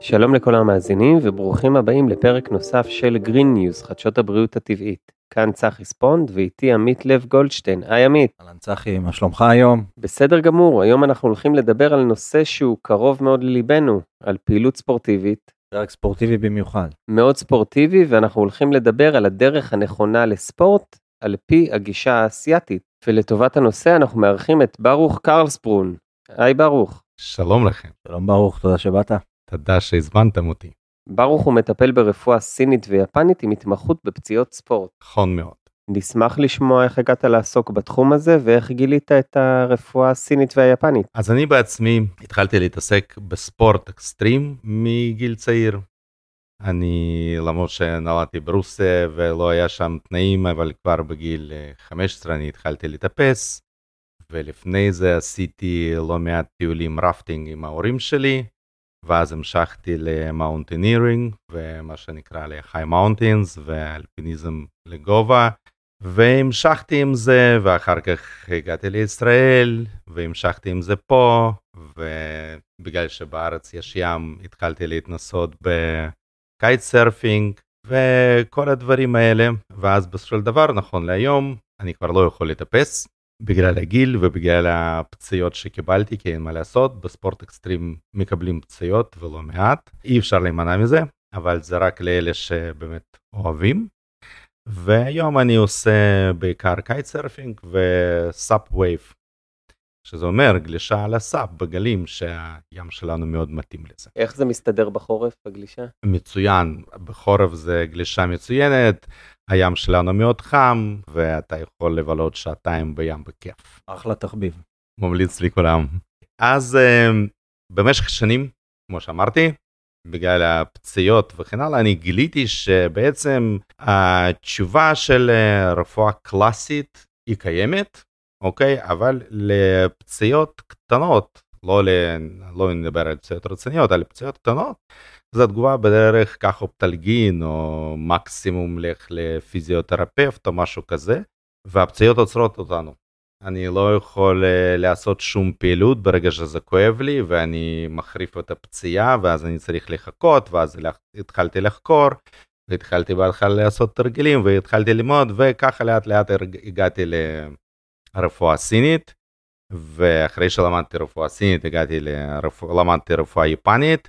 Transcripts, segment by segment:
שלום לכל המאזינים וברוכים הבאים לפרק נוסף של Green News, חדשות הבריאות הטבעית. כאן צחי ספונד ואיתי עמית לב גולדשטיין. היי עמית. אהלן צחי, מה שלומך היום? בסדר גמור, היום אנחנו הולכים לדבר על נושא שהוא קרוב מאוד לליבנו, על פעילות ספורטיבית. פרק ספורטיבי במיוחד. מאוד ספורטיבי, ואנחנו הולכים לדבר על הדרך הנכונה לספורט על פי הגישה האסייתית. ולטובת הנושא אנחנו מארחים את ברוך קרלסברון. היי ברוך. שלום לכם. שלום ברוך, תודה שבאת. תודה שהזמנתם אותי. ברוך הוא מטפל ברפואה סינית ויפנית עם התמחות בפציעות ספורט. נכון מאוד. נשמח לשמוע איך הגעת לעסוק בתחום הזה ואיך גילית את הרפואה הסינית והיפנית. אז אני בעצמי התחלתי להתעסק בספורט אקסטרים מגיל צעיר. אני למרות שנולדתי ברוסיה ולא היה שם תנאים אבל כבר בגיל 15 אני התחלתי לטפס ולפני זה עשיתי לא מעט טיולים rafting עם ההורים שלי ואז המשכתי למאונטנירינג ומה שנקרא ל-high mountains ואלפיניזם לגובה והמשכתי עם זה ואחר כך הגעתי לישראל והמשכתי עם זה פה ובגלל שבארץ יש ים התחלתי להתנסות ב-kite surfing וכל הדברים האלה. ואז בסופו של דבר נכון להיום אני כבר לא יכול לטפס בגלל הגיל ובגלל הפציעות שקיבלתי כי אין מה לעשות בספורט אקסטרים מקבלים פציעות ולא מעט אי אפשר להימנע מזה אבל זה רק לאלה שבאמת אוהבים. והיום אני עושה בעיקר kite surfing ו-SUP wave שזה אומר גלישה על הסאפ בגלים שהים שלנו מאוד מתאים לזה. איך זה מסתדר בחורף בגלישה? מצוין בחורף זה גלישה מצוינת הים שלנו מאוד חם ואתה יכול לבלות שעתיים בים בכיף. אחלה תחביב. ממליץ לכולם. אז במשך שנים כמו שאמרתי בגלל הפציעות וכן הלאה אני גיליתי שבעצם התשובה של רפואה קלאסית היא קיימת אוקיי אבל לפציעות קטנות לא, נדבר על פציעות רציניות על פציעות קטנות. זה תגובה בדרך כך אופטלגין או מקסימום לך לפיזיותרפפט או משהו כזה. והפציעות עוצרות אותנו. אני לא יכול לעשות שום פעילות ברגע שזה כואב לי ואני מחריף את הפציעה ואז אני צריך לחכות ואז התחלתי לחקור והתחלתי בהתחלה לעשות תרגילים והתחלתי ללמוד וככה לאט לאט הגעתי לרפואה סינית ואחרי שלמדתי רפואה סינית הגעתי למדתי רפואה יפנית.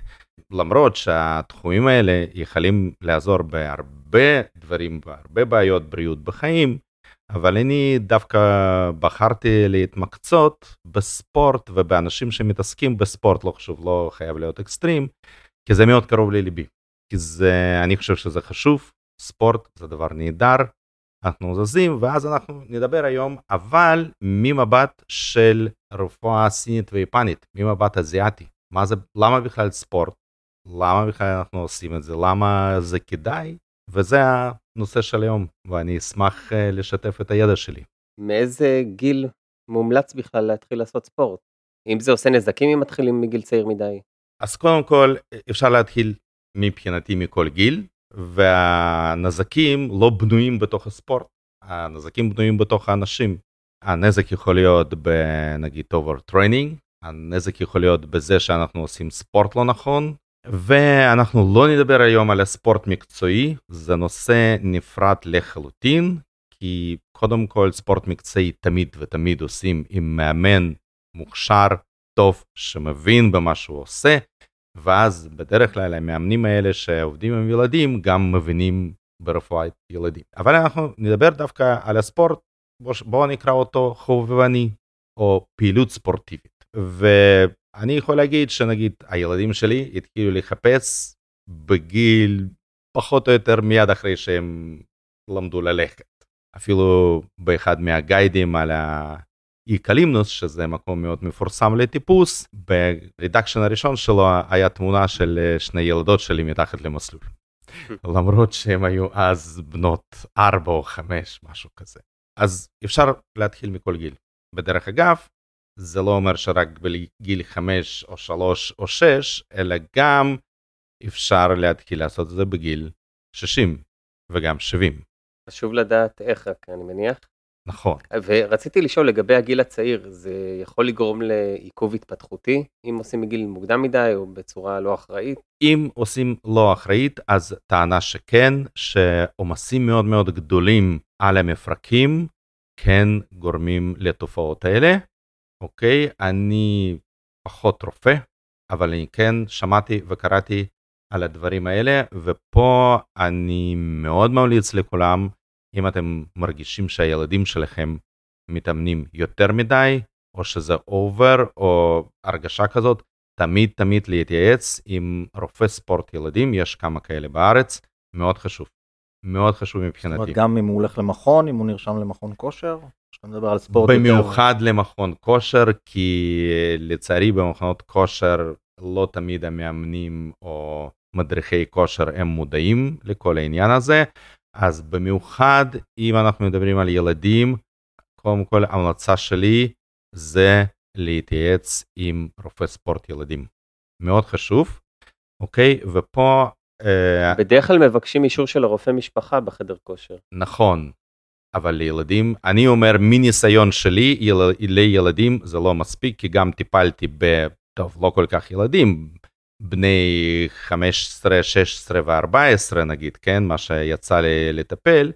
למרות שהתחומים האלה יכולים לעזור בהרבה דברים בהרבה בעיות בריאות בחיים אבל אני דווקא בחרתי להתמקצות בספורט ובאנשים שמתעסקים בספורט לא חשוב לא חייב להיות אקסטרים כי זה מאוד קרוב לליבי. כי זה אני חושב שזה חשוב ספורט זה דבר נהדר אנחנו זזים ואז אנחנו נדבר היום אבל ממבט של רפואה סינית ויפנית ממבט אזיאתי מה זה למה בכלל ספורט למה בכלל אנחנו עושים את זה למה זה כדאי וזה הנושא של היום ואני אשמח לשתף את הידע שלי. מאיזה גיל מומלץ בכלל להתחיל לעשות ספורט? אם זה עושה נזקים אם מתחילים מגיל צעיר מדי? אז קודם כל אפשר להתחיל מבחינתי מכל גיל והנזקים לא בנויים בתוך הספורט הנזקים בנויים בתוך האנשים. הנזק יכול להיות בנגיד training הנזק יכול להיות בזה שאנחנו עושים ספורט לא נכון ואנחנו לא נדבר היום על הספורט מקצועי זה נושא נפרד לחלוטין כי קודם כל ספורט מקצועי תמיד ותמיד עושים עם מאמן מוכשר טוב שמבין במה שהוא עושה ואז בדרך כלל המאמנים האלה שעובדים עם ילדים גם מבינים ברפואת ילדים אבל אנחנו נדבר דווקא על הספורט בואו נקרא אותו חובבני או פעילות ספורטיבית. אני יכול להגיד שנגיד הילדים שלי התחילו לחפש בגיל פחות או יותר מיד אחרי שהם למדו ללכת. אפילו באחד מהגיידים על האיקלימנוס שזה מקום מאוד מפורסם לטיפוס ברידקשן הראשון שלו היה תמונה של שני ילדות שלי מתחת למסלול. למרות שהם היו אז בנות 4 או 5 משהו כזה. אז אפשר להתחיל מכל גיל. בדרך אגב זה לא אומר שרק בגיל 5 או 3 או 6 אלא גם אפשר להתחיל לעשות את זה בגיל 60 וגם 70. חשוב לדעת איך רק אני מניח. נכון. ורציתי לשאול לגבי הגיל הצעיר, זה יכול לגרום לעיכוב התפתחותי, אם עושים מגיל מוקדם מדי או בצורה לא אחראית? אם עושים לא אחראית, אז טענה שכן, שעומסים מאוד מאוד גדולים על המפרקים, כן גורמים לתופעות האלה. אוקיי, אני פחות רופא, אבל אני כן שמעתי וקראתי על הדברים האלה, ופה אני מאוד ממליץ לכולם, אם אתם מרגישים שהילדים שלכם מתאמנים יותר מדי, או שזה אובר, או הרגשה כזאת, תמיד תמיד להתייעץ עם רופא ספורט ילדים, יש כמה כאלה בארץ, מאוד חשוב. מאוד חשוב מבחינתי. זאת אומרת, גם אם הוא הולך למכון, אם הוא נרשם למכון כושר? שאתה מדבר על ספורט במיוחד יותר... למכון כושר, כי לצערי במכונות כושר לא תמיד המאמנים או מדריכי כושר הם מודעים לכל העניין הזה. אז במיוחד אם אנחנו מדברים על ילדים, קודם כל המלצה שלי זה להתייעץ עם רופא ספורט ילדים. מאוד חשוב, אוקיי? ופה... אה, בדרך כלל מבקשים אישור של הרופא משפחה בחדר כושר. נכון, אבל לילדים, אני אומר מניסיון שלי, יל, לילדים זה לא מספיק, כי גם טיפלתי ב... טוב, לא כל כך ילדים, בני 15, 16 ו-14 נגיד, כן, מה שיצא לי לטפל,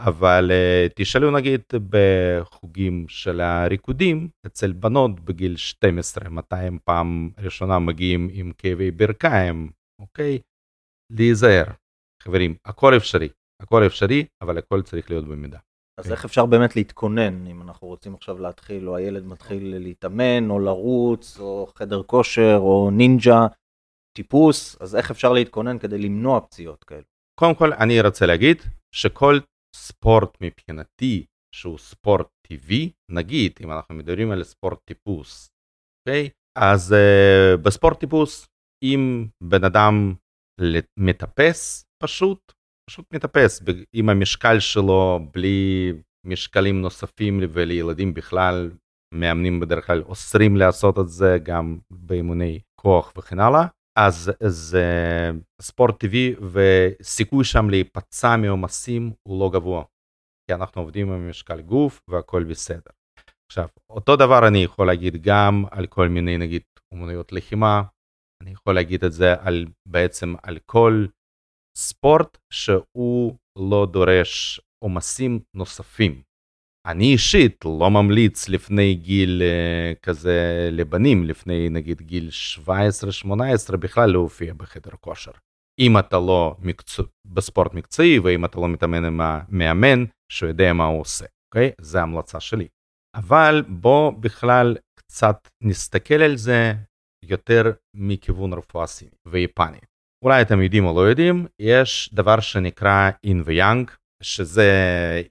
אבל uh, תשאלו נגיד בחוגים של הריקודים אצל בנות בגיל 12, מתי הם פעם ראשונה מגיעים עם כאבי ברכיים, אוקיי? להיזהר, חברים, הכל אפשרי, הכל אפשרי, אבל הכל צריך להיות במידה. אז איך אפשר באמת להתכונן, אם אנחנו רוצים עכשיו להתחיל, או הילד מתחיל להתאמן, או לרוץ, או חדר כושר, או נינג'ה, טיפוס, אז איך אפשר להתכונן כדי למנוע פציעות כאלה? קודם כל, אני רוצה להגיד שכל ספורט מבחינתי שהוא ספורט טבעי, נגיד, אם אנחנו מדברים על ספורט טיפוס, אוקיי? אז uh, בספורט טיפוס, אם בן אדם מטפס, פשוט פשוט מטפס עם המשקל שלו בלי משקלים נוספים ולילדים בכלל מאמנים בדרך כלל אוסרים לעשות את זה גם באימוני כוח וכן הלאה אז זה ספורט טבעי וסיכוי שם להיפצע מעומסים הוא לא גבוה. כי אנחנו עובדים עם משקל גוף והכל בסדר. עכשיו אותו דבר אני יכול להגיד גם על כל מיני נגיד אומנויות לחימה אני יכול להגיד את זה על בעצם על כל ספורט שהוא לא דורש עומסים נוספים. אני אישית לא ממליץ לפני גיל uh, כזה לבנים, לפני נגיד גיל 17-18 בכלל להופיע בחדר כושר. אם אתה לא מקצוע, בספורט מקצועי ואם אתה לא מתאמן עם המאמן שיודע מה הוא עושה, אוקיי? זה המלצה שלי. אבל בוא בכלל קצת נסתכל על זה יותר מכיוון רפואה סינית ויפנית. אולי אתם יודעים או לא יודעים, יש דבר שנקרא יין ויאנג, שזה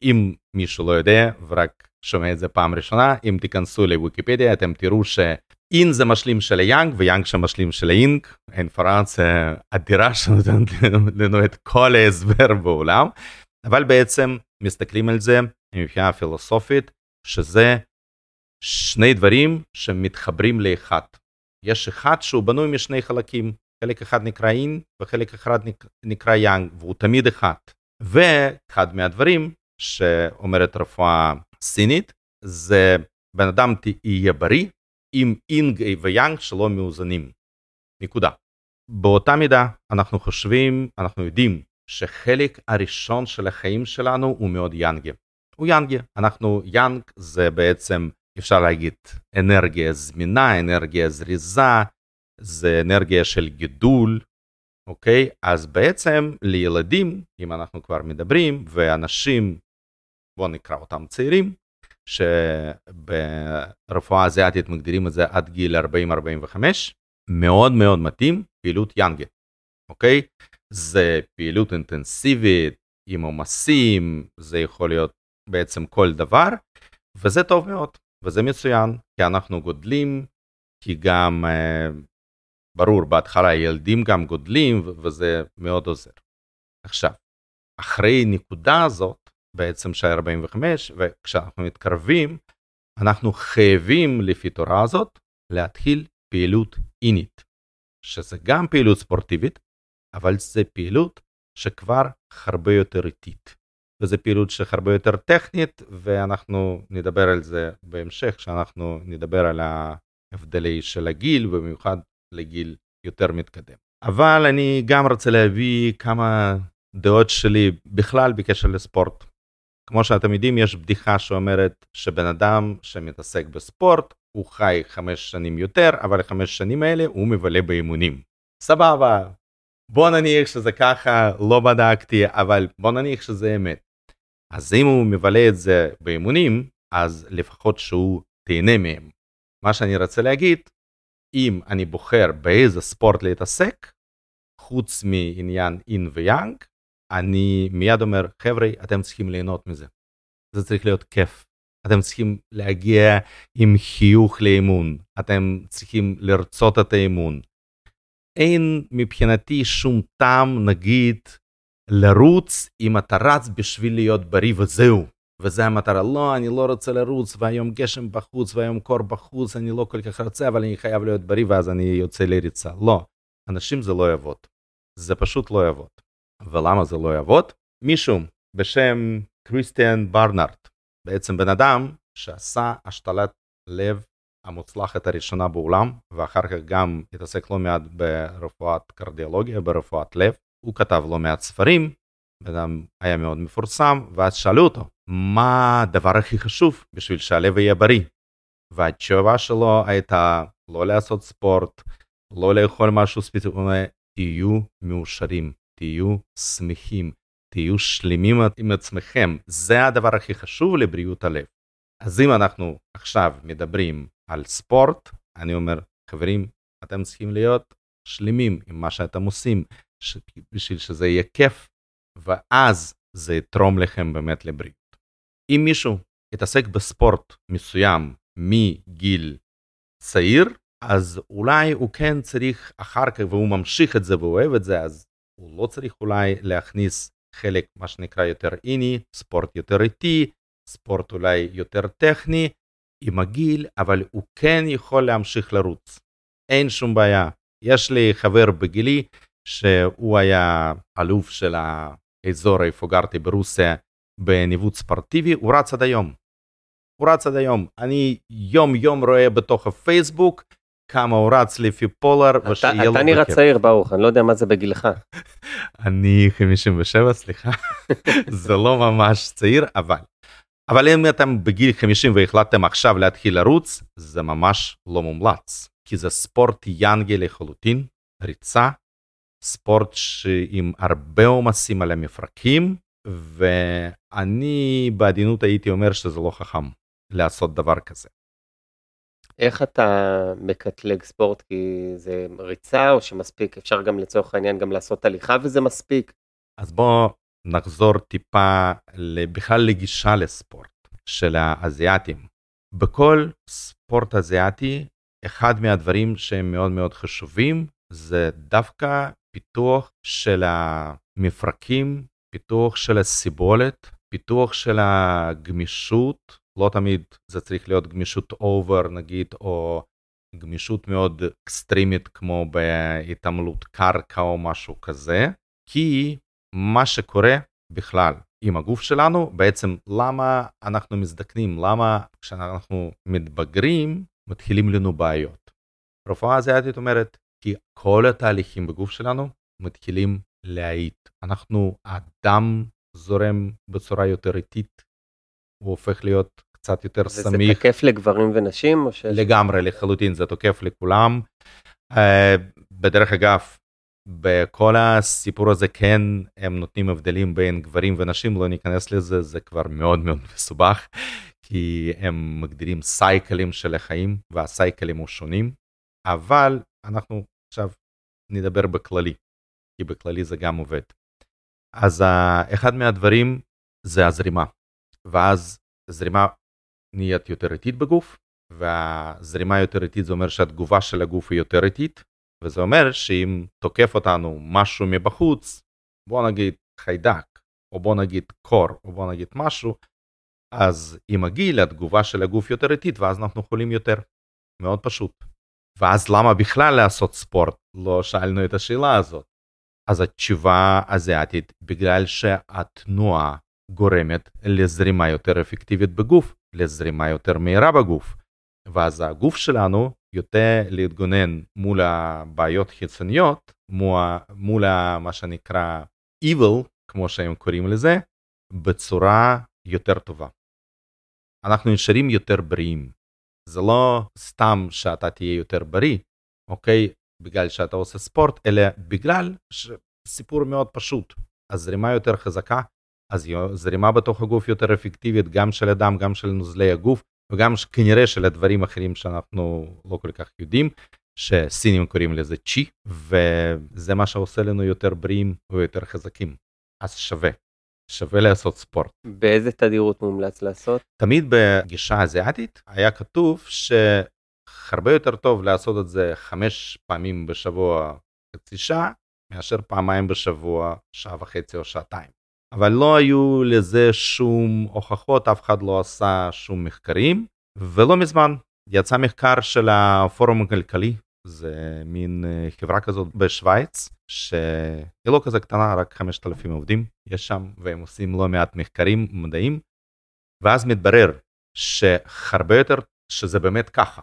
אם מישהו לא יודע ורק שומע את זה פעם ראשונה, אם תיכנסו לוויקיפדיה אתם תראו שיין זה משלים של יאנג ויאנג שמשלים של יין, אינפורמציה אדירה שנותנת לנו את כל ההסבר בעולם, אבל בעצם מסתכלים על זה מבחינה פילוסופית, שזה שני דברים שמתחברים לאחד. יש אחד שהוא בנוי משני חלקים, חלק אחד נקרא יין וחלק אחד נקרא יאנג והוא תמיד אחד. ואחד מהדברים שאומרת רפואה סינית זה בן אדם יהיה בריא עם יין ויאנג שלא מאוזנים. נקודה. באותה מידה אנחנו חושבים, אנחנו יודעים שחלק הראשון של החיים שלנו הוא מאוד יאנגי. הוא יאנגי, אנחנו יאנג זה בעצם אפשר להגיד אנרגיה זמינה, אנרגיה זריזה, זה אנרגיה של גידול, אוקיי? אז בעצם לילדים, אם אנחנו כבר מדברים, ואנשים, בואו נקרא אותם צעירים, שברפואה אזיאתית מגדירים את זה עד גיל 40-45, מאוד מאוד מתאים פעילות יאנגה, אוקיי? זה פעילות אינטנסיבית, עם עומסים, זה יכול להיות בעצם כל דבר, וזה טוב מאוד, וזה מצוין, כי אנחנו גודלים, כי גם ברור, בהתחלה ילדים גם גודלים וזה מאוד עוזר. עכשיו, אחרי נקודה הזאת, בעצם של 45, וכשאנחנו מתקרבים, אנחנו חייבים לפי תורה הזאת להתחיל פעילות אינית, שזה גם פעילות ספורטיבית, אבל זה פעילות שכבר הרבה יותר איטית. וזו פעילות שהרבה יותר טכנית, ואנחנו נדבר על זה בהמשך, כשאנחנו נדבר על ההבדלי של הגיל, במיוחד לגיל יותר מתקדם. אבל אני גם רוצה להביא כמה דעות שלי בכלל בקשר לספורט. כמו שאתם יודעים, יש בדיחה שאומרת שבן אדם שמתעסק בספורט, הוא חי חמש שנים יותר, אבל חמש שנים האלה הוא מבלה באימונים. סבבה, בוא נניח שזה ככה, לא בדקתי, אבל בוא נניח שזה אמת. אז אם הוא מבלה את זה באימונים, אז לפחות שהוא תהנה מהם. מה שאני רוצה להגיד, אם אני בוחר באיזה ספורט להתעסק, חוץ מעניין אין ויאנג, אני מיד אומר, חבר'ה, אתם צריכים ליהנות מזה. זה צריך להיות כיף. אתם צריכים להגיע עם חיוך לאימון, אתם צריכים לרצות את האימון. אין מבחינתי שום טעם, נגיד, לרוץ אם אתה רץ בשביל להיות בריא וזהו. וזה המטרה. לא, אני לא רוצה לרוץ, והיום גשם בחוץ, והיום קור בחוץ, אני לא כל כך רוצה, אבל אני חייב להיות בריא, ואז אני יוצא לריצה. לא, אנשים זה לא יעבוד. זה פשוט לא יעבוד. ולמה זה לא יעבוד? מישהו בשם קריסטיאן ברנארט, בעצם בן אדם שעשה השתלת לב המוצלחת הראשונה בעולם, ואחר כך גם התעסק לא מעט ברפואת קרדיולוגיה, ברפואת לב. הוא כתב לא מעט ספרים, בן אדם היה מאוד מפורסם, ואז שאלו אותו, מה הדבר הכי חשוב בשביל שהלב יהיה בריא? והתשובה שלו הייתה לא לעשות ספורט, לא לאכול משהו ספציפי, תהיו מאושרים, תהיו שמחים, תהיו שלמים עם עצמכם, זה הדבר הכי חשוב לבריאות הלב. אז אם אנחנו עכשיו מדברים על ספורט, אני אומר, חברים, אתם צריכים להיות שלמים עם מה שאתם עושים, ש... בשביל שזה יהיה כיף, ואז זה יתרום לכם באמת לבריאות. אם מישהו יתעסק בספורט מסוים מגיל צעיר, אז אולי הוא כן צריך אחר כך, והוא ממשיך את זה והוא אוהב את זה, אז הוא לא צריך אולי להכניס חלק, מה שנקרא, יותר איני, ספורט יותר איטי, ספורט אולי יותר טכני, עם הגיל, אבל הוא כן יכול להמשיך לרוץ. אין שום בעיה. יש לי חבר בגילי, שהוא היה אלוף של האזור איפה גרתי ברוסיה בניווט ספורטיבי, הוא רץ עד היום. הוא רץ עד היום. אני יום יום רואה בתוך הפייסבוק כמה הוא רץ לפי פולר, בכיף. אתה נראה צעיר ברוך, אני לא יודע מה זה בגילך. אני 57, סליחה, זה לא ממש צעיר, אבל. אבל אם אתם בגיל 50 והחלטתם עכשיו להתחיל לרוץ, זה ממש לא מומלץ, כי זה ספורט יאנגי לחלוטין, ריצה, ספורט עם הרבה עומסים על המפרקים, ואני בעדינות הייתי אומר שזה לא חכם לעשות דבר כזה. איך אתה מקטלג ספורט? כי זה ריצה או שמספיק, אפשר גם לצורך העניין גם לעשות הליכה וזה מספיק? אז בוא נחזור טיפה בכלל לגישה לספורט של האזיאתים. בכל ספורט אזיאתי, אחד מהדברים שהם מאוד מאוד חשובים זה דווקא פיתוח של המפרקים, פיתוח של הסיבולת, פיתוח של הגמישות, לא תמיד זה צריך להיות גמישות over נגיד, או גמישות מאוד אקסטרימית כמו בהתעמלות קרקע או משהו כזה, כי מה שקורה בכלל עם הגוף שלנו, בעצם למה אנחנו מזדקנים, למה כשאנחנו מתבגרים מתחילים לנו בעיות. רפואה אזיאתית אומרת, כי כל התהליכים בגוף שלנו מתחילים להאיט. אנחנו, הדם זורם בצורה יותר איטית, הוא הופך להיות קצת יותר וזה סמיך. וזה תקף לגברים ונשים? או ש... לגמרי, לחלוטין, זה תוקף לכולם. Uh, בדרך אגב, בכל הסיפור הזה כן הם נותנים הבדלים בין גברים ונשים, לא ניכנס לזה, זה כבר מאוד מאוד מסובך, כי הם מגדירים סייקלים של החיים, והסייקלים הוא שונים, אבל אנחנו עכשיו נדבר בכללי, כי בכללי זה גם עובד. אז uh, אחד מהדברים זה הזרימה, ואז זרימה נהיית יותר איטית בגוף, והזרימה יותר איטית זה אומר שהתגובה של הגוף היא יותר איטית, וזה אומר שאם תוקף אותנו משהו מבחוץ, בוא נגיד חיידק, או בוא נגיד קור, או בוא נגיד משהו, אז עם הגיל התגובה של הגוף יותר איטית, ואז אנחנו חולים יותר. מאוד פשוט. ואז למה בכלל לעשות ספורט? לא שאלנו את השאלה הזאת. אז התשובה האזיאתית, בגלל שהתנועה גורמת לזרימה יותר אפקטיבית בגוף, לזרימה יותר מהירה בגוף. ואז הגוף שלנו יותר להתגונן מול הבעיות חיצוניות, מול מה שנקרא evil, כמו שהם קוראים לזה, בצורה יותר טובה. אנחנו נשארים יותר בריאים. זה לא סתם שאתה תהיה יותר בריא, אוקיי? בגלל שאתה עושה ספורט, אלא בגלל סיפור מאוד פשוט. הזרימה יותר חזקה, אז זרימה בתוך הגוף יותר אפקטיבית, גם של הדם, גם של נוזלי הגוף, וגם כנראה של הדברים אחרים שאנחנו לא כל כך יודעים, שסינים קוראים לזה צ'י, וזה מה שעושה לנו יותר בריאים ויותר חזקים. אז שווה. שווה לעשות ספורט. באיזה תדירות מומלץ לעשות? תמיד בגישה אזיאתית היה כתוב שהרבה יותר טוב לעשות את זה חמש פעמים בשבוע חצי שעה, מאשר פעמיים בשבוע שעה וחצי או שעתיים. אבל לא היו לזה שום הוכחות, אף אחד לא עשה שום מחקרים, ולא מזמן יצא מחקר של הפורום הכלכלי, זה מין אה, חברה כזאת בשוויץ, שהיא לא כזה קטנה, רק 5,000 עובדים יש שם, והם עושים לא מעט מחקרים מדעיים, ואז מתברר שהרבה יותר, שזה באמת ככה.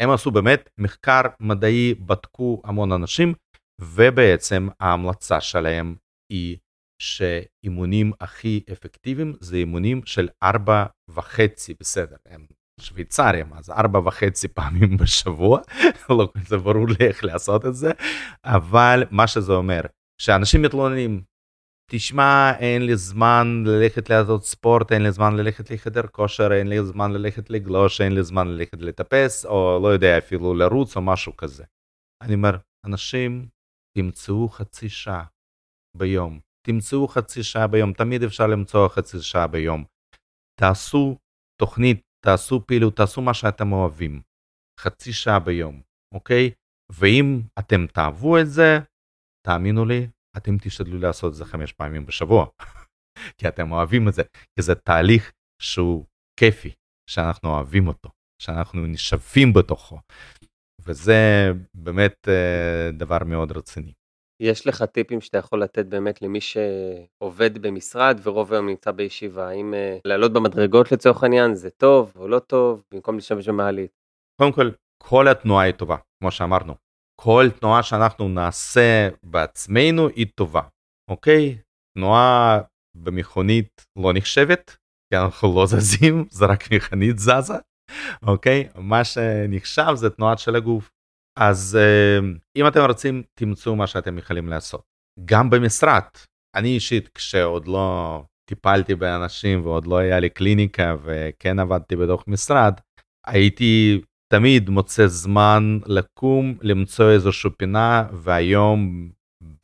הם עשו באמת מחקר מדעי, בדקו המון אנשים, ובעצם ההמלצה שלהם היא שאימונים הכי אפקטיביים זה אימונים של ארבע וחצי, בסדר, הם שוויצרים, אז ארבע וחצי פעמים בשבוע, לא זה ברור לי איך לעשות את זה, אבל מה שזה אומר, שאנשים מתלוננים, תשמע, אין לי זמן ללכת לעשות ספורט, אין לי זמן ללכת לחדר כושר, אין לי זמן ללכת לגלוש, אין לי זמן ללכת לטפס, או לא יודע, אפילו לרוץ או משהו כזה. אני אומר, אנשים, תמצאו חצי שעה ביום, תמצאו חצי שעה ביום, תמיד אפשר למצוא חצי שעה ביום. תעשו תוכנית, תעשו פעילות, תעשו מה שאתם אוהבים. חצי שעה ביום, אוקיי? ואם אתם תאהבו את זה, תאמינו לי, אתם תשתדלו לעשות את זה חמש פעמים בשבוע. כי אתם אוהבים את זה, כי זה תהליך שהוא כיפי, שאנחנו אוהבים אותו, שאנחנו נשאפים בתוכו. וזה באמת אה, דבר מאוד רציני. יש לך טיפים שאתה יכול לתת באמת למי שעובד במשרד ורוב היום נמצא בישיבה, האם uh, לעלות במדרגות לצורך העניין זה טוב או לא טוב, במקום להשתמש במעלית? קודם כל, כל התנועה היא טובה, כמו שאמרנו. כל תנועה שאנחנו נעשה בעצמנו היא טובה, אוקיי? תנועה במכונית לא נחשבת, כי אנחנו לא זזים, זה רק מכונית זזה, אוקיי? מה שנחשב זה תנועה של הגוף. אז אמ, אם אתם רוצים, תמצאו מה שאתם יכולים לעשות. גם במשרד, אני אישית, כשעוד לא טיפלתי באנשים ועוד לא היה לי קליניקה וכן עבדתי בתוך משרד, הייתי תמיד מוצא זמן לקום, למצוא איזושהי פינה, והיום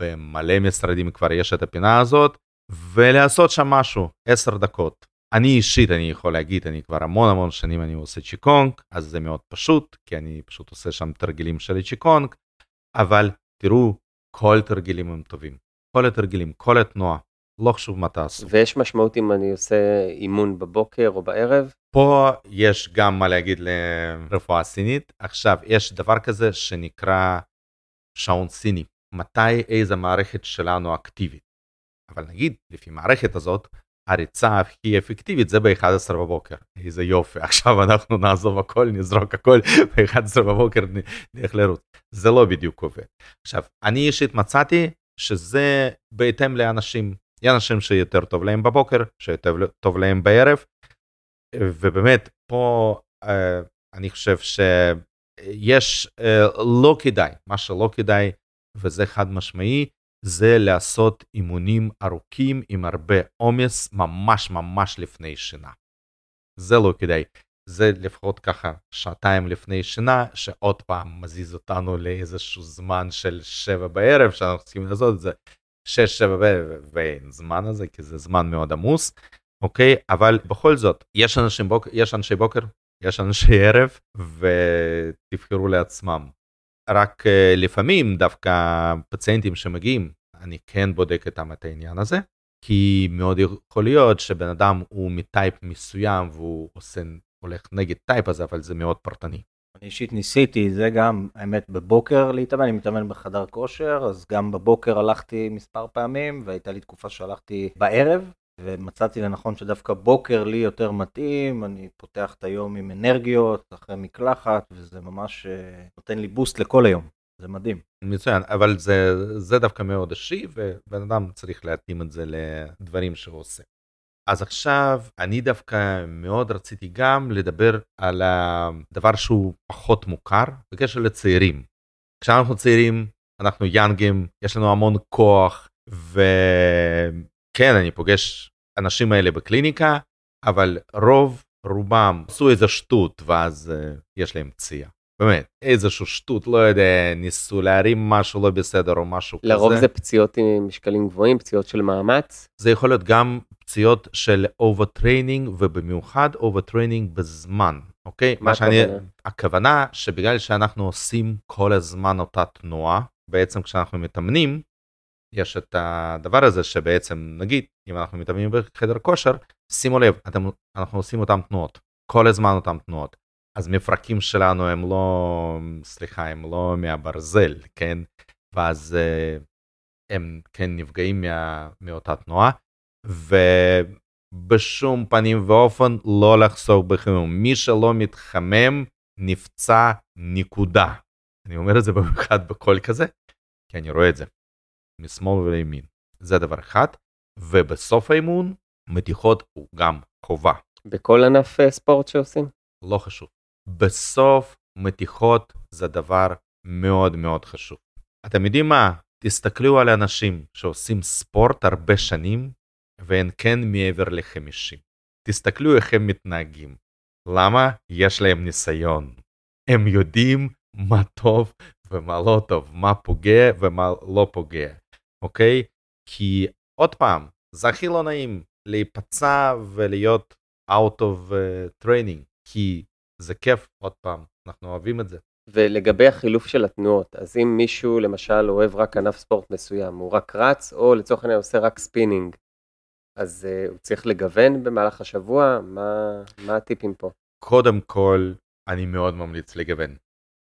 במלא משרדים כבר יש את הפינה הזאת, ולעשות שם משהו, עשר דקות. אני אישית, אני יכול להגיד, אני כבר המון המון שנים אני עושה צ'יקונג, אז זה מאוד פשוט, כי אני פשוט עושה שם תרגילים של צ'יקונג, אבל תראו, כל תרגילים הם טובים. כל התרגילים, כל התנועה, לא חשוב מה תעשו. ויש משמעות אם אני עושה אימון בבוקר או בערב? פה יש גם מה להגיד לרפואה סינית. עכשיו, יש דבר כזה שנקרא שעון סיני. מתי איזה מערכת שלנו אקטיבית. אבל נגיד, לפי מערכת הזאת, הריצה הכי אפקטיבית זה ב-11 בבוקר. איזה יופי, עכשיו אנחנו נעזוב הכל, נזרוק הכל, ב-11 בבוקר נלך לרוץ. זה לא בדיוק עובד. עכשיו, אני אישית מצאתי שזה בהתאם לאנשים. אנשים שיותר טוב להם בבוקר, שיותר טוב להם בערב, ובאמת, פה אה, אני חושב שיש אה, לא כדאי, מה שלא כדאי, וזה חד משמעי, זה לעשות אימונים ארוכים עם הרבה עומס ממש ממש לפני שינה. זה לא כדאי. זה לפחות ככה שעתיים לפני שינה, שעוד פעם מזיז אותנו לאיזשהו זמן של שבע בערב, שאנחנו צריכים לעשות את זה שש, שבע בערב, ואין זמן הזה, כי זה זמן מאוד עמוס, אוקיי? אבל בכל זאת, יש, בוק... יש אנשי בוקר, יש אנשי ערב, ותבחרו לעצמם. רק אה, לפעמים דווקא פציינטים שמגיעים, אני כן בודק איתם את העניין הזה, כי מאוד יכול להיות שבן אדם הוא מ-type מסוים והוא עושה, הולך נגד type הזה, אבל זה מאוד פרטני. אני אישית ניסיתי, זה גם, האמת, בבוקר להתאמן, אני מתאמן בחדר כושר, אז גם בבוקר הלכתי מספר פעמים, והייתה לי תקופה שהלכתי בערב, ומצאתי לנכון שדווקא בוקר לי יותר מתאים, אני פותח את היום עם אנרגיות, אחרי מקלחת, וזה ממש אה, נותן לי בוסט לכל היום, זה מדהים. מצוין, אבל זה, זה דווקא מאוד אישי, ובן אדם צריך להתאים את זה לדברים שהוא עושה. אז עכשיו אני דווקא מאוד רציתי גם לדבר על הדבר שהוא פחות מוכר בקשר לצעירים. כשאנחנו צעירים, אנחנו יאנגים, יש לנו המון כוח, וכן, אני פוגש אנשים האלה בקליניקה, אבל רוב רובם עשו איזה שטות ואז אה, יש להם פציעה. באמת, איזשהו שטות, לא יודע, ניסו להרים משהו לא בסדר או משהו לרוב כזה. לרוב זה פציעות עם משקלים גבוהים, פציעות של מאמץ. זה יכול להיות גם פציעות של overtraining ובמיוחד overtraining בזמן, אוקיי? מה שאני, הכוונה? הכוונה שבגלל שאנחנו עושים כל הזמן אותה תנועה, בעצם כשאנחנו מתאמנים, יש את הדבר הזה שבעצם נגיד אם אנחנו מתאמנים בחדר כושר שימו לב אתם, אנחנו עושים אותם תנועות כל הזמן אותם תנועות. אז מפרקים שלנו הם לא סליחה הם לא מהברזל כן? ואז uh, הם כן נפגעים מה, מאותה תנועה ובשום פנים ואופן לא לחסוך בחימום מי שלא מתחמם נפצע נקודה. אני אומר את זה במיוחד בקול כזה כי אני רואה את זה משמאל ולימין זה דבר אחד ובסוף האימון מתיחות הוא גם חובה. בכל ענף אה, ספורט שעושים? לא חשוב. בסוף מתיחות זה דבר מאוד מאוד חשוב. אתם יודעים מה? תסתכלו על אנשים שעושים ספורט הרבה שנים והם כן מעבר לחמישים. תסתכלו איך הם מתנהגים. למה? יש להם ניסיון. הם יודעים מה טוב ומה לא טוב, מה פוגע ומה לא פוגע, אוקיי? כי עוד פעם, זה הכי לא נעים להיפצע ולהיות out of אה, training, כי זה כיף, עוד פעם, אנחנו אוהבים את זה. ולגבי החילוף של התנועות, אז אם מישהו למשל אוהב רק ענף ספורט מסוים, הוא רק רץ, או לצורך העניין עושה רק ספינינג, אז uh, הוא צריך לגוון במהלך השבוע? מה, מה הטיפים פה? קודם כל, אני מאוד ממליץ לגוון.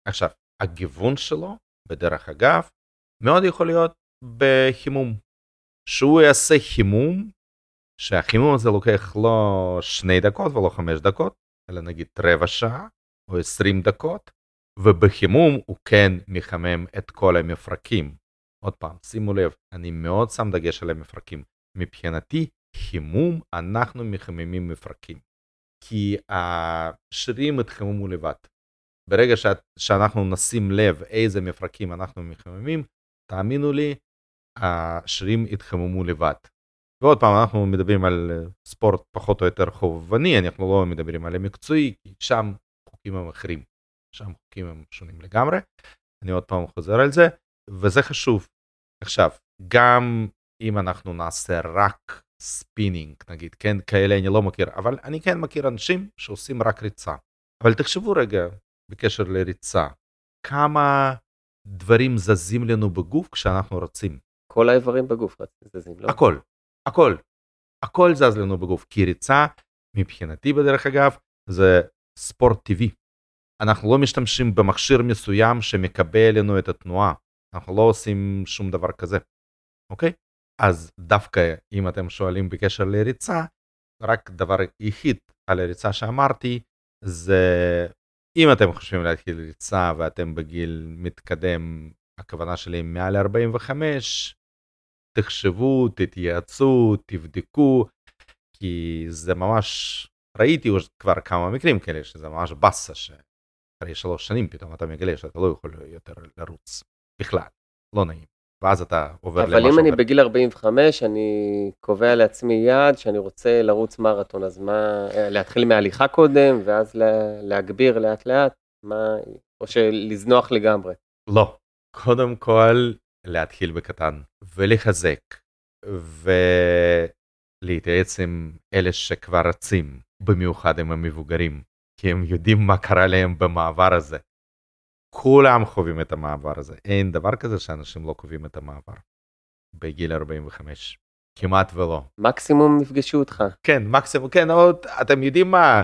עכשיו, הגיוון שלו, בדרך אגב, מאוד יכול להיות בחימום. שהוא יעשה חימום, שהחימום הזה לוקח לא שני דקות ולא חמש דקות, אלא נגיד רבע שעה או עשרים דקות, ובחימום הוא כן מחמם את כל המפרקים. עוד פעם, שימו לב, אני מאוד שם דגש על המפרקים. מבחינתי, חימום, אנחנו מחממים מפרקים. כי השרירים יתחממו לבד. ברגע ש... שאנחנו נשים לב איזה מפרקים אנחנו מחממים, תאמינו לי, השרירים יתחממו לבד. ועוד פעם אנחנו מדברים על ספורט פחות או יותר חובבני, אנחנו לא מדברים על המקצועי, כי שם חוקים הם אחרים, שם חוקים הם שונים לגמרי. אני עוד פעם חוזר על זה, וזה חשוב. עכשיו, גם אם אנחנו נעשה רק ספינינג, נגיד, כן, כאלה אני לא מכיר, אבל אני כן מכיר אנשים שעושים רק ריצה. אבל תחשבו רגע, בקשר לריצה, כמה דברים זזים לנו בגוף כשאנחנו רצים. כל האיברים בגוף זזים, לא? הכל, הכל, הכל זז לנו בגוף, כי ריצה, מבחינתי בדרך אגב, זה ספורט טבעי. אנחנו לא משתמשים במכשיר מסוים שמקבל לנו את התנועה, אנחנו לא עושים שום דבר כזה, אוקיי? אז דווקא אם אתם שואלים בקשר לריצה, רק דבר יחיד על הריצה שאמרתי, זה אם אתם חושבים להתחיל ריצה ואתם בגיל מתקדם, הכוונה שלי מעל 45, תחשבו, תתייעצו, תבדקו, כי זה ממש, ראיתי כבר כמה מקרים כאלה שזה ממש באסה שאחרי שלוש שנים פתאום אתה מגלה שאתה לא יכול יותר לרוץ בכלל, לא נעים. ואז אתה עובר למשהו אחר. אבל אם אני. בגיל 45, אני קובע לעצמי יעד שאני רוצה לרוץ מרתון, אז מה, להתחיל מהליכה קודם, ואז להגביר לאט לאט, מה, או שלזנוח לגמרי? לא. קודם כל, להתחיל בקטן, ולחזק, ולהתייעץ עם אלה שכבר רצים, במיוחד עם המבוגרים, כי הם יודעים מה קרה להם במעבר הזה. כולם חווים את המעבר הזה, אין דבר כזה שאנשים לא קובעים את המעבר בגיל 45, כמעט ולא. מקסימום יפגשו אותך. כן, מקסימום, כן, עוד, אתם יודעים מה,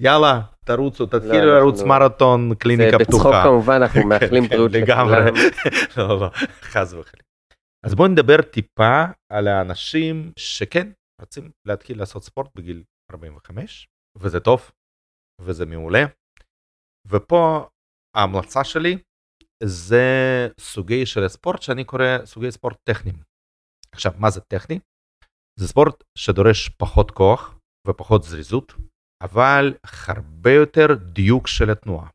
יאללה, תרוצו, תתחילו לא, לרוץ אנחנו- מרתון, קליניקה זה פתוחה. בצחוק כמובן, אנחנו כן, מאחלים כן, בריאות לגמרי. לא, לא, חס וחלילה. אז בואו נדבר טיפה על האנשים שכן רוצים להתחיל לעשות ספורט בגיל 45, וזה טוב, וזה מעולה. ופה ההמלצה שלי זה סוגי של ספורט שאני קורא סוגי ספורט טכניים. עכשיו, מה זה טכני? זה ספורט שדורש פחות כוח ופחות זריזות, אבל הרבה יותר דיוק של התנועה.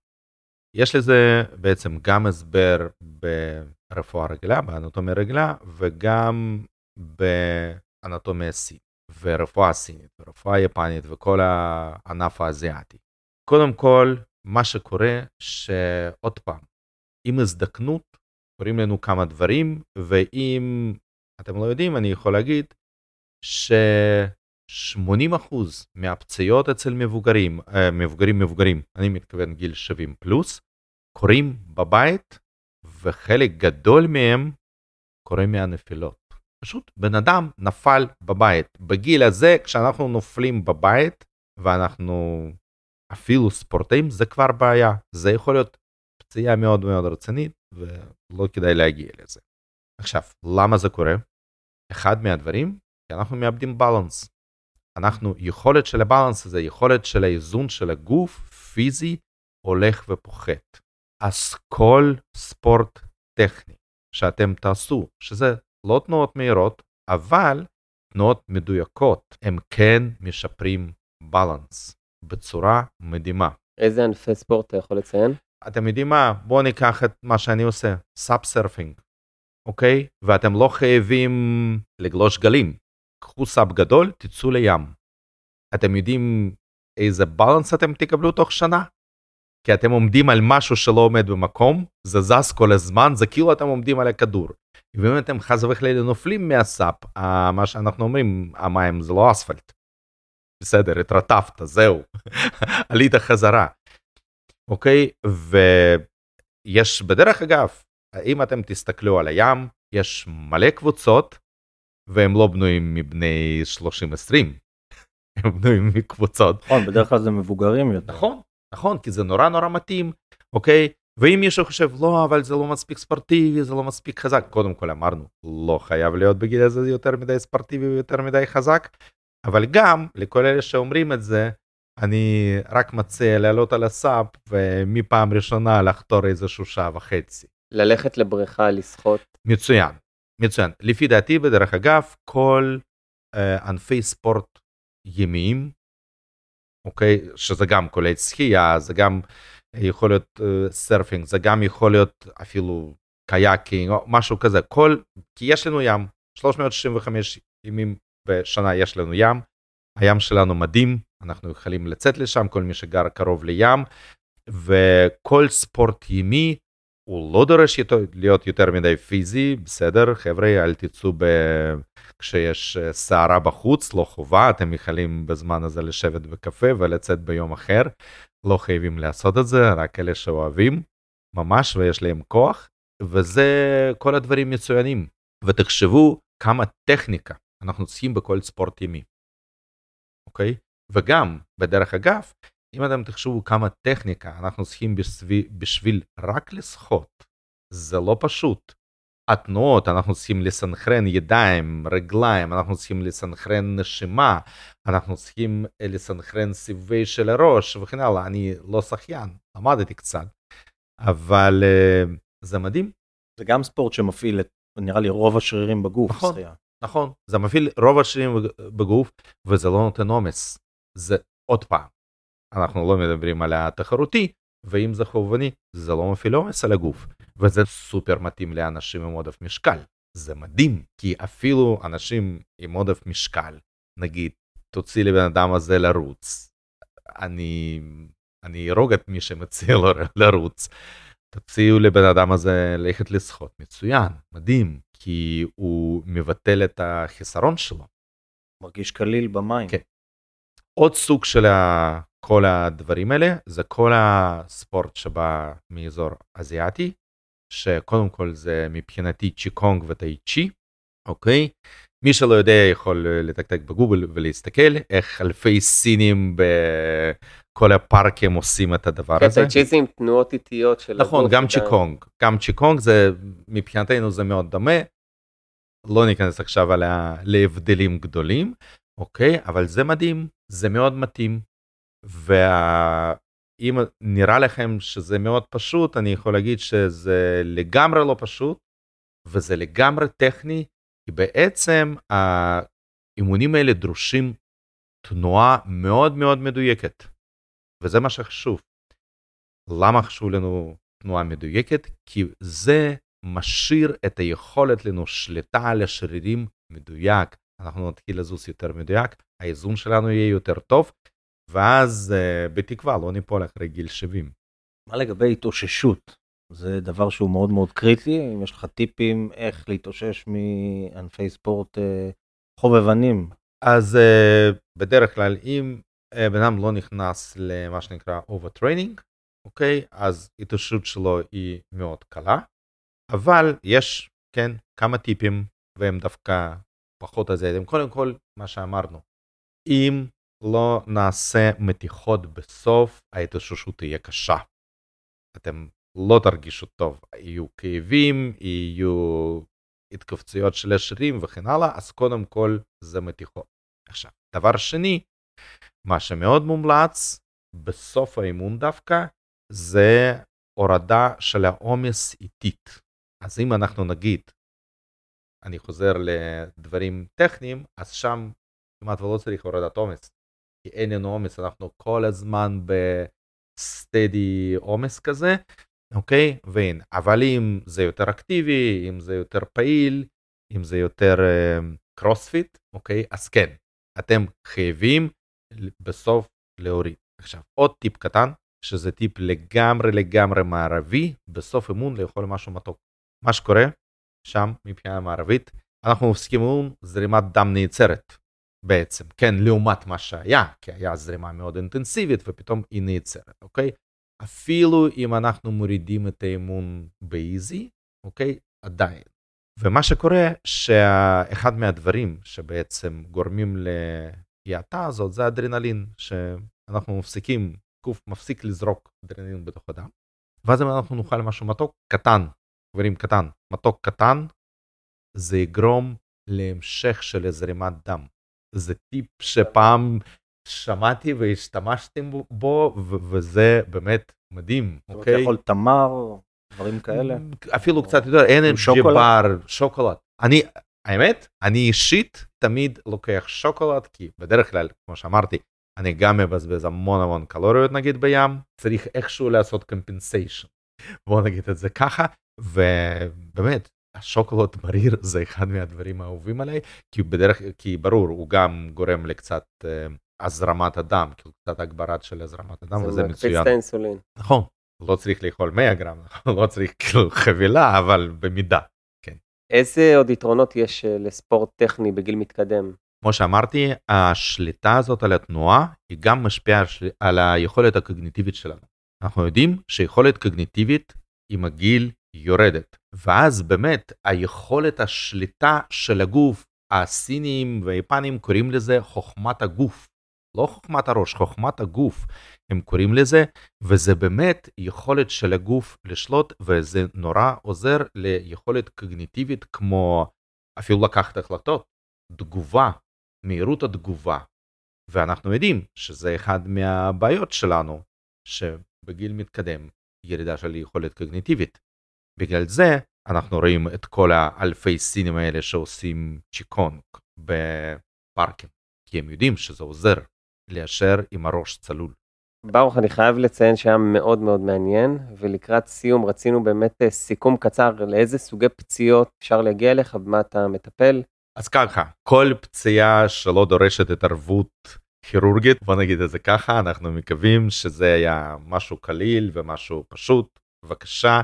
יש לזה בעצם גם הסבר ברפואה רגילה, באנטומיה רגילה, וגם באנטומיה סינית, ורפואה סינית, ורפואה יפנית, וכל הענף האזיאתי. קודם כל, מה שקורה, שעוד פעם, עם הזדקנות קוראים לנו כמה דברים, ואם אתם לא יודעים, אני יכול להגיד ש-80% מהפציעות אצל מבוגרים, אה, מבוגרים מבוגרים, אני מתכוון גיל 70 פלוס, קורים בבית, וחלק גדול מהם קורה מהנפילות. פשוט בן אדם נפל בבית. בגיל הזה, כשאנחנו נופלים בבית, ואנחנו אפילו ספורטאים, זה כבר בעיה. זה יכול להיות פציעה מאוד מאוד רצינית, ולא כדאי להגיע לזה. עכשיו, למה זה קורה? אחד מהדברים, כי אנחנו מאבדים בלנס. אנחנו, יכולת של הבלנס הזה, יכולת של האיזון של הגוף, פיזי, הולך ופוחת. אז כל ספורט טכני שאתם תעשו, שזה לא תנועות מהירות, אבל תנועות מדויקות, הם כן משפרים בלנס בצורה מדהימה. איזה ענפי ספורט אתה יכול לציין? אתם יודעים מה? בואו ניקח את מה שאני עושה, SUP surfing, אוקיי? ואתם לא חייבים לגלוש גלים. קחו סאפ גדול, תצאו לים. אתם יודעים איזה balance אתם תקבלו תוך שנה? כי אתם עומדים על משהו שלא עומד במקום, זה זז כל הזמן, זה כאילו אתם עומדים על הכדור. ואם אתם חס וחלילה נופלים מהסאפ, מה שאנחנו אומרים, המים זה לא אספלט. בסדר, התרטפת, זהו, עלית חזרה. אוקיי? ויש, בדרך אגב, אם אתם תסתכלו על הים, יש מלא קבוצות, והם לא בנויים מבני 30-20, הם בנויים מקבוצות. נכון, בדרך כלל זה מבוגרים יותר. נכון, נכון, כי זה נורא נורא מתאים, אוקיי? ואם מישהו חושב, לא, אבל זה לא מספיק ספורטיבי, זה לא מספיק חזק, קודם כל אמרנו, לא חייב להיות בגיל הזה יותר מדי ספורטיבי ויותר מדי חזק, אבל גם לכל אלה שאומרים את זה, אני רק מציע לעלות על הסאפ ומפעם ראשונה לחתור איזשהו שעה וחצי. ללכת לבריכה, לשחות. מצוין, מצוין. לפי דעתי, בדרך אגב, כל uh, ענפי ספורט ימיים, אוקיי, שזה גם כולל שחייה, זה גם יכול להיות uh, surfing, זה גם יכול להיות אפילו קיאקינג או משהו כזה, כל, כי יש לנו ים, 365 ימים בשנה יש לנו ים, הים שלנו מדהים, אנחנו יכולים לצאת לשם, כל מי שגר קרוב לים, וכל ספורט ימי הוא לא דורש להיות יותר מדי פיזי, בסדר, חבר'ה, אל תצאו ב... כשיש אה, סערה בחוץ, לא חובה, אתם יכולים בזמן הזה לשבת בקפה ולצאת ביום אחר, לא חייבים לעשות את זה, רק אלה שאוהבים, ממש, ויש להם כוח, וזה כל הדברים מצוינים. ותחשבו כמה טכניקה אנחנו צריכים בכל ספורט ימי, אוקיי? וגם, בדרך אגב, אם אתם תחשבו כמה טכניקה אנחנו צריכים בשביל, בשביל רק לשחות, זה לא פשוט. התנועות, אנחנו צריכים לסנכרן ידיים, רגליים, אנחנו צריכים לסנכרן נשימה, אנחנו צריכים לסנכרן סיבובי של הראש וכן הלאה. אני לא שחיין, למדתי קצת, אבל uh, זה מדהים. זה גם ספורט שמפעיל את, נראה לי, רוב השרירים בגוף, נכון, שחייה. נכון, זה מפעיל רוב השרירים בגוף, וזה לא נותן עומס. זה עוד פעם, אנחנו לא מדברים על התחרותי, ואם זה חובבני, זה לא מפעיל עומס על הגוף, וזה סופר מתאים לאנשים עם עודף משקל. זה מדהים, כי אפילו אנשים עם עודף משקל, נגיד, תוציא לבן אדם הזה לרוץ, אני, אני ארוג את מי שמציע לו לרוץ, תציעו לבן אדם הזה ללכת לשחות, מצוין, מדהים, כי הוא מבטל את החיסרון שלו. מרגיש קליל במים. כן. עוד סוג של כל הדברים האלה זה כל הספורט שבא מאזור אזיאתי, שקודם כל זה מבחינתי צ'יקונג וטאי צ'י, אוקיי? מי שלא יודע יכול לתקתק בגוגל ולהסתכל איך אלפי סינים בכל הפארקים עושים את הדבר כן, הזה. טאי צ'י זה עם תנועות איטיות של נכון, גם צ'יקונג, גם צ'יקונג זה מבחינתנו זה מאוד דומה. לא ניכנס עכשיו על להבדלים גדולים, אוקיי? אבל זה מדהים, זה מאוד מתאים. ואם נראה לכם שזה מאוד פשוט, אני יכול להגיד שזה לגמרי לא פשוט, וזה לגמרי טכני, כי בעצם האימונים האלה דרושים תנועה מאוד מאוד מדויקת, וזה מה שחשוב. למה חשוב לנו תנועה מדויקת? כי זה משאיר את היכולת לנו שליטה על השרירים מדויק, אנחנו נתחיל לזוז יותר מדויק, האיזון שלנו יהיה יותר טוב, ואז uh, בתקווה לא ניפול אחרי גיל 70. מה לגבי התאוששות? זה דבר שהוא מאוד מאוד קריטי, אם יש לך טיפים איך להתאושש מענפי ספורט uh, חובבנים. אז uh, בדרך כלל אם בן אדם לא נכנס למה שנקרא overtraining, אוקיי? אז התאוששות שלו היא מאוד קלה, אבל יש, כן, כמה טיפים, והם דווקא פחות עזרים. קודם כל, מה שאמרנו, אם לא נעשה מתיחות בסוף, ההתאוששות תהיה קשה. אתם לא תרגישו טוב, יהיו כאבים, יהיו התכווצויות של השרירים וכן הלאה, אז קודם כל זה מתיחות. עכשיו, דבר שני, מה שמאוד מומלץ בסוף האימון דווקא, זה הורדה של העומס איטית. אז אם אנחנו נגיד, אני חוזר לדברים טכניים, אז שם כמעט ולא צריך הורדת עומס. כי אין לנו עומס, אנחנו כל הזמן בסטדי עומס כזה, אוקיי? והנה, אבל אם זה יותר אקטיבי, אם זה יותר פעיל, אם זה יותר קרוספיט, uh, אוקיי? אז כן, אתם חייבים בסוף להוריד. עכשיו, עוד טיפ קטן, שזה טיפ לגמרי לגמרי מערבי, בסוף אימון לאכול משהו מתוק. מה שקורה שם מבחינה מערבית, אנחנו מפסיקים אימון, זרימת דם נעצרת בעצם, כן, לעומת מה שהיה, כי היה זרימה מאוד אינטנסיבית ופתאום היא נעצרת, אוקיי? אפילו אם אנחנו מורידים את האימון באיזי, אוקיי? עדיין. ומה שקורה, שאחד מהדברים שבעצם גורמים להאטה הזאת זה אדרנלין, שאנחנו מפסיקים גוף מפסיק לזרוק אדרנלין בתוך הדם, ואז אם אנחנו נאכל משהו מתוק קטן, חברים קטן, מתוק קטן, זה יגרום להמשך של זרימת דם. זה טיפ שפעם שמעתי והשתמשתם בו, וזה באמת מדהים, אוקיי? אתה יכול תמר, דברים כאלה. אפילו קצת יותר, אנרג'י בר, שוקולד. אני, האמת, אני אישית תמיד לוקח שוקולד, כי בדרך כלל, כמו שאמרתי, אני גם מבזבז המון המון קלוריות נגיד בים, צריך איכשהו לעשות קומפנסיישן. בוא נגיד את זה ככה, ובאמת, השוקולד מריר זה אחד מהדברים האהובים עליי, כי בדרך, כי ברור, הוא גם גורם לקצת אה, הזרמת הדם, כאילו קצת הגברת של הזרמת הדם, וזה מצוין. זה מקפיץ את האינסולין. נכון, לא צריך לאכול 100 גרם, לא צריך כאילו חבילה, אבל במידה, כן. איזה עוד יתרונות יש אה, לספורט טכני בגיל מתקדם? כמו שאמרתי, השליטה הזאת על התנועה היא גם משפיעה על היכולת הקוגניטיבית שלנו. אנחנו יודעים שיכולת קוגניטיבית עם הגיל יורדת, ואז באמת היכולת השליטה של הגוף, הסינים והיפנים קוראים לזה חוכמת הגוף. לא חוכמת הראש, חוכמת הגוף, הם קוראים לזה, וזה באמת יכולת של הגוף לשלוט, וזה נורא עוזר ליכולת קוגניטיבית כמו אפילו לקחת החלטות, תגובה, מהירות התגובה. ואנחנו יודעים שזה אחד מהבעיות שלנו, שבגיל מתקדם ירידה של יכולת קוגניטיבית. בגלל זה אנחנו רואים את כל האלפי סינים האלה שעושים צ'יקונג בפארקים, כי הם יודעים שזה עוזר ליישר עם הראש צלול. ברוך, אני חייב לציין שהיה מאוד מאוד מעניין, ולקראת סיום רצינו באמת אה, סיכום קצר לאיזה סוגי פציעות אפשר להגיע אליך, במה אתה מטפל. אז ככה, כל פציעה שלא דורשת התערבות כירורגית, בוא נגיד את זה ככה, אנחנו מקווים שזה היה משהו קליל ומשהו פשוט. בבקשה,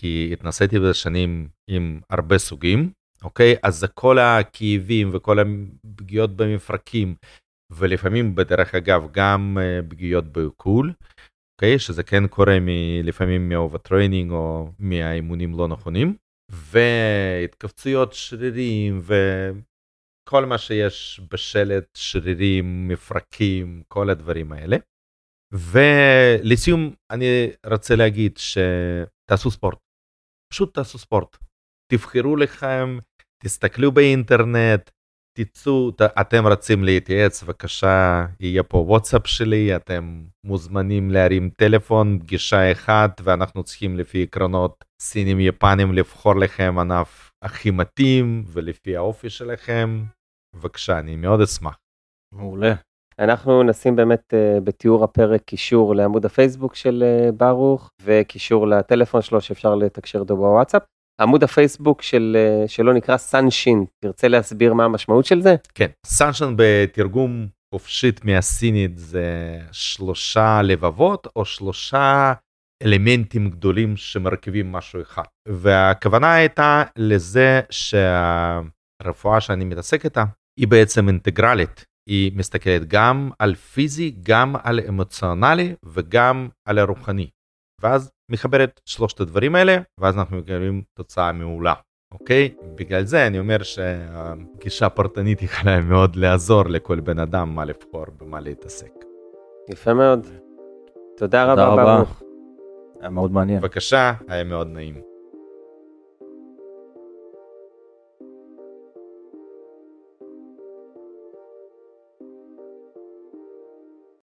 כי התנסיתי בזה שנים עם הרבה סוגים, אוקיי? אז כל הכאבים וכל הפגיעות במפרקים, ולפעמים, בדרך אגב, גם uh, פגיעות בעיכול, אוקיי? שזה כן קורה מ- לפעמים מ overtraining או מהאימונים לא נכונים. והתכווצויות שרירים וכל מה שיש בשלד, שרירים, מפרקים, כל הדברים האלה. ולסיום אני רוצה להגיד שתעשו ספורט. פשוט תעשו ספורט. תבחרו לכם, תסתכלו באינטרנט, תצאו, ת- אתם רוצים להתייעץ, בבקשה, יהיה פה וואטסאפ שלי, אתם מוזמנים להרים טלפון, פגישה אחת, ואנחנו צריכים לפי עקרונות סינים יפנים לבחור לכם ענף הכי מתאים, ולפי האופי שלכם. בבקשה, אני מאוד אשמח. מעולה. אנחנו נשים באמת אה, בתיאור הפרק קישור לעמוד הפייסבוק של אה, ברוך וקישור לטלפון שלו שאפשר לתקשר איתו בוואטסאפ. עמוד הפייסבוק של, אה, שלו נקרא סאנשין, תרצה להסביר מה המשמעות של זה? כן, סנשן בתרגום חופשית מהסינית זה שלושה לבבות או שלושה אלמנטים גדולים שמרכיבים משהו אחד. והכוונה הייתה לזה שהרפואה שאני מתעסק איתה היא בעצם אינטגרלית. היא מסתכלת גם על פיזי, גם על אמוציונלי וגם על הרוחני. ואז מחברת שלושת הדברים האלה, ואז אנחנו מקבלים תוצאה מעולה. אוקיי? בגלל זה אני אומר שהגישה הפרטנית יכולה מאוד לעזור לכל בן אדם מה לבחור במה להתעסק. יפה מאוד. תודה תודה רבה רבה. ברוך. היה מאוד מעניין. בבקשה, היה מאוד נעים.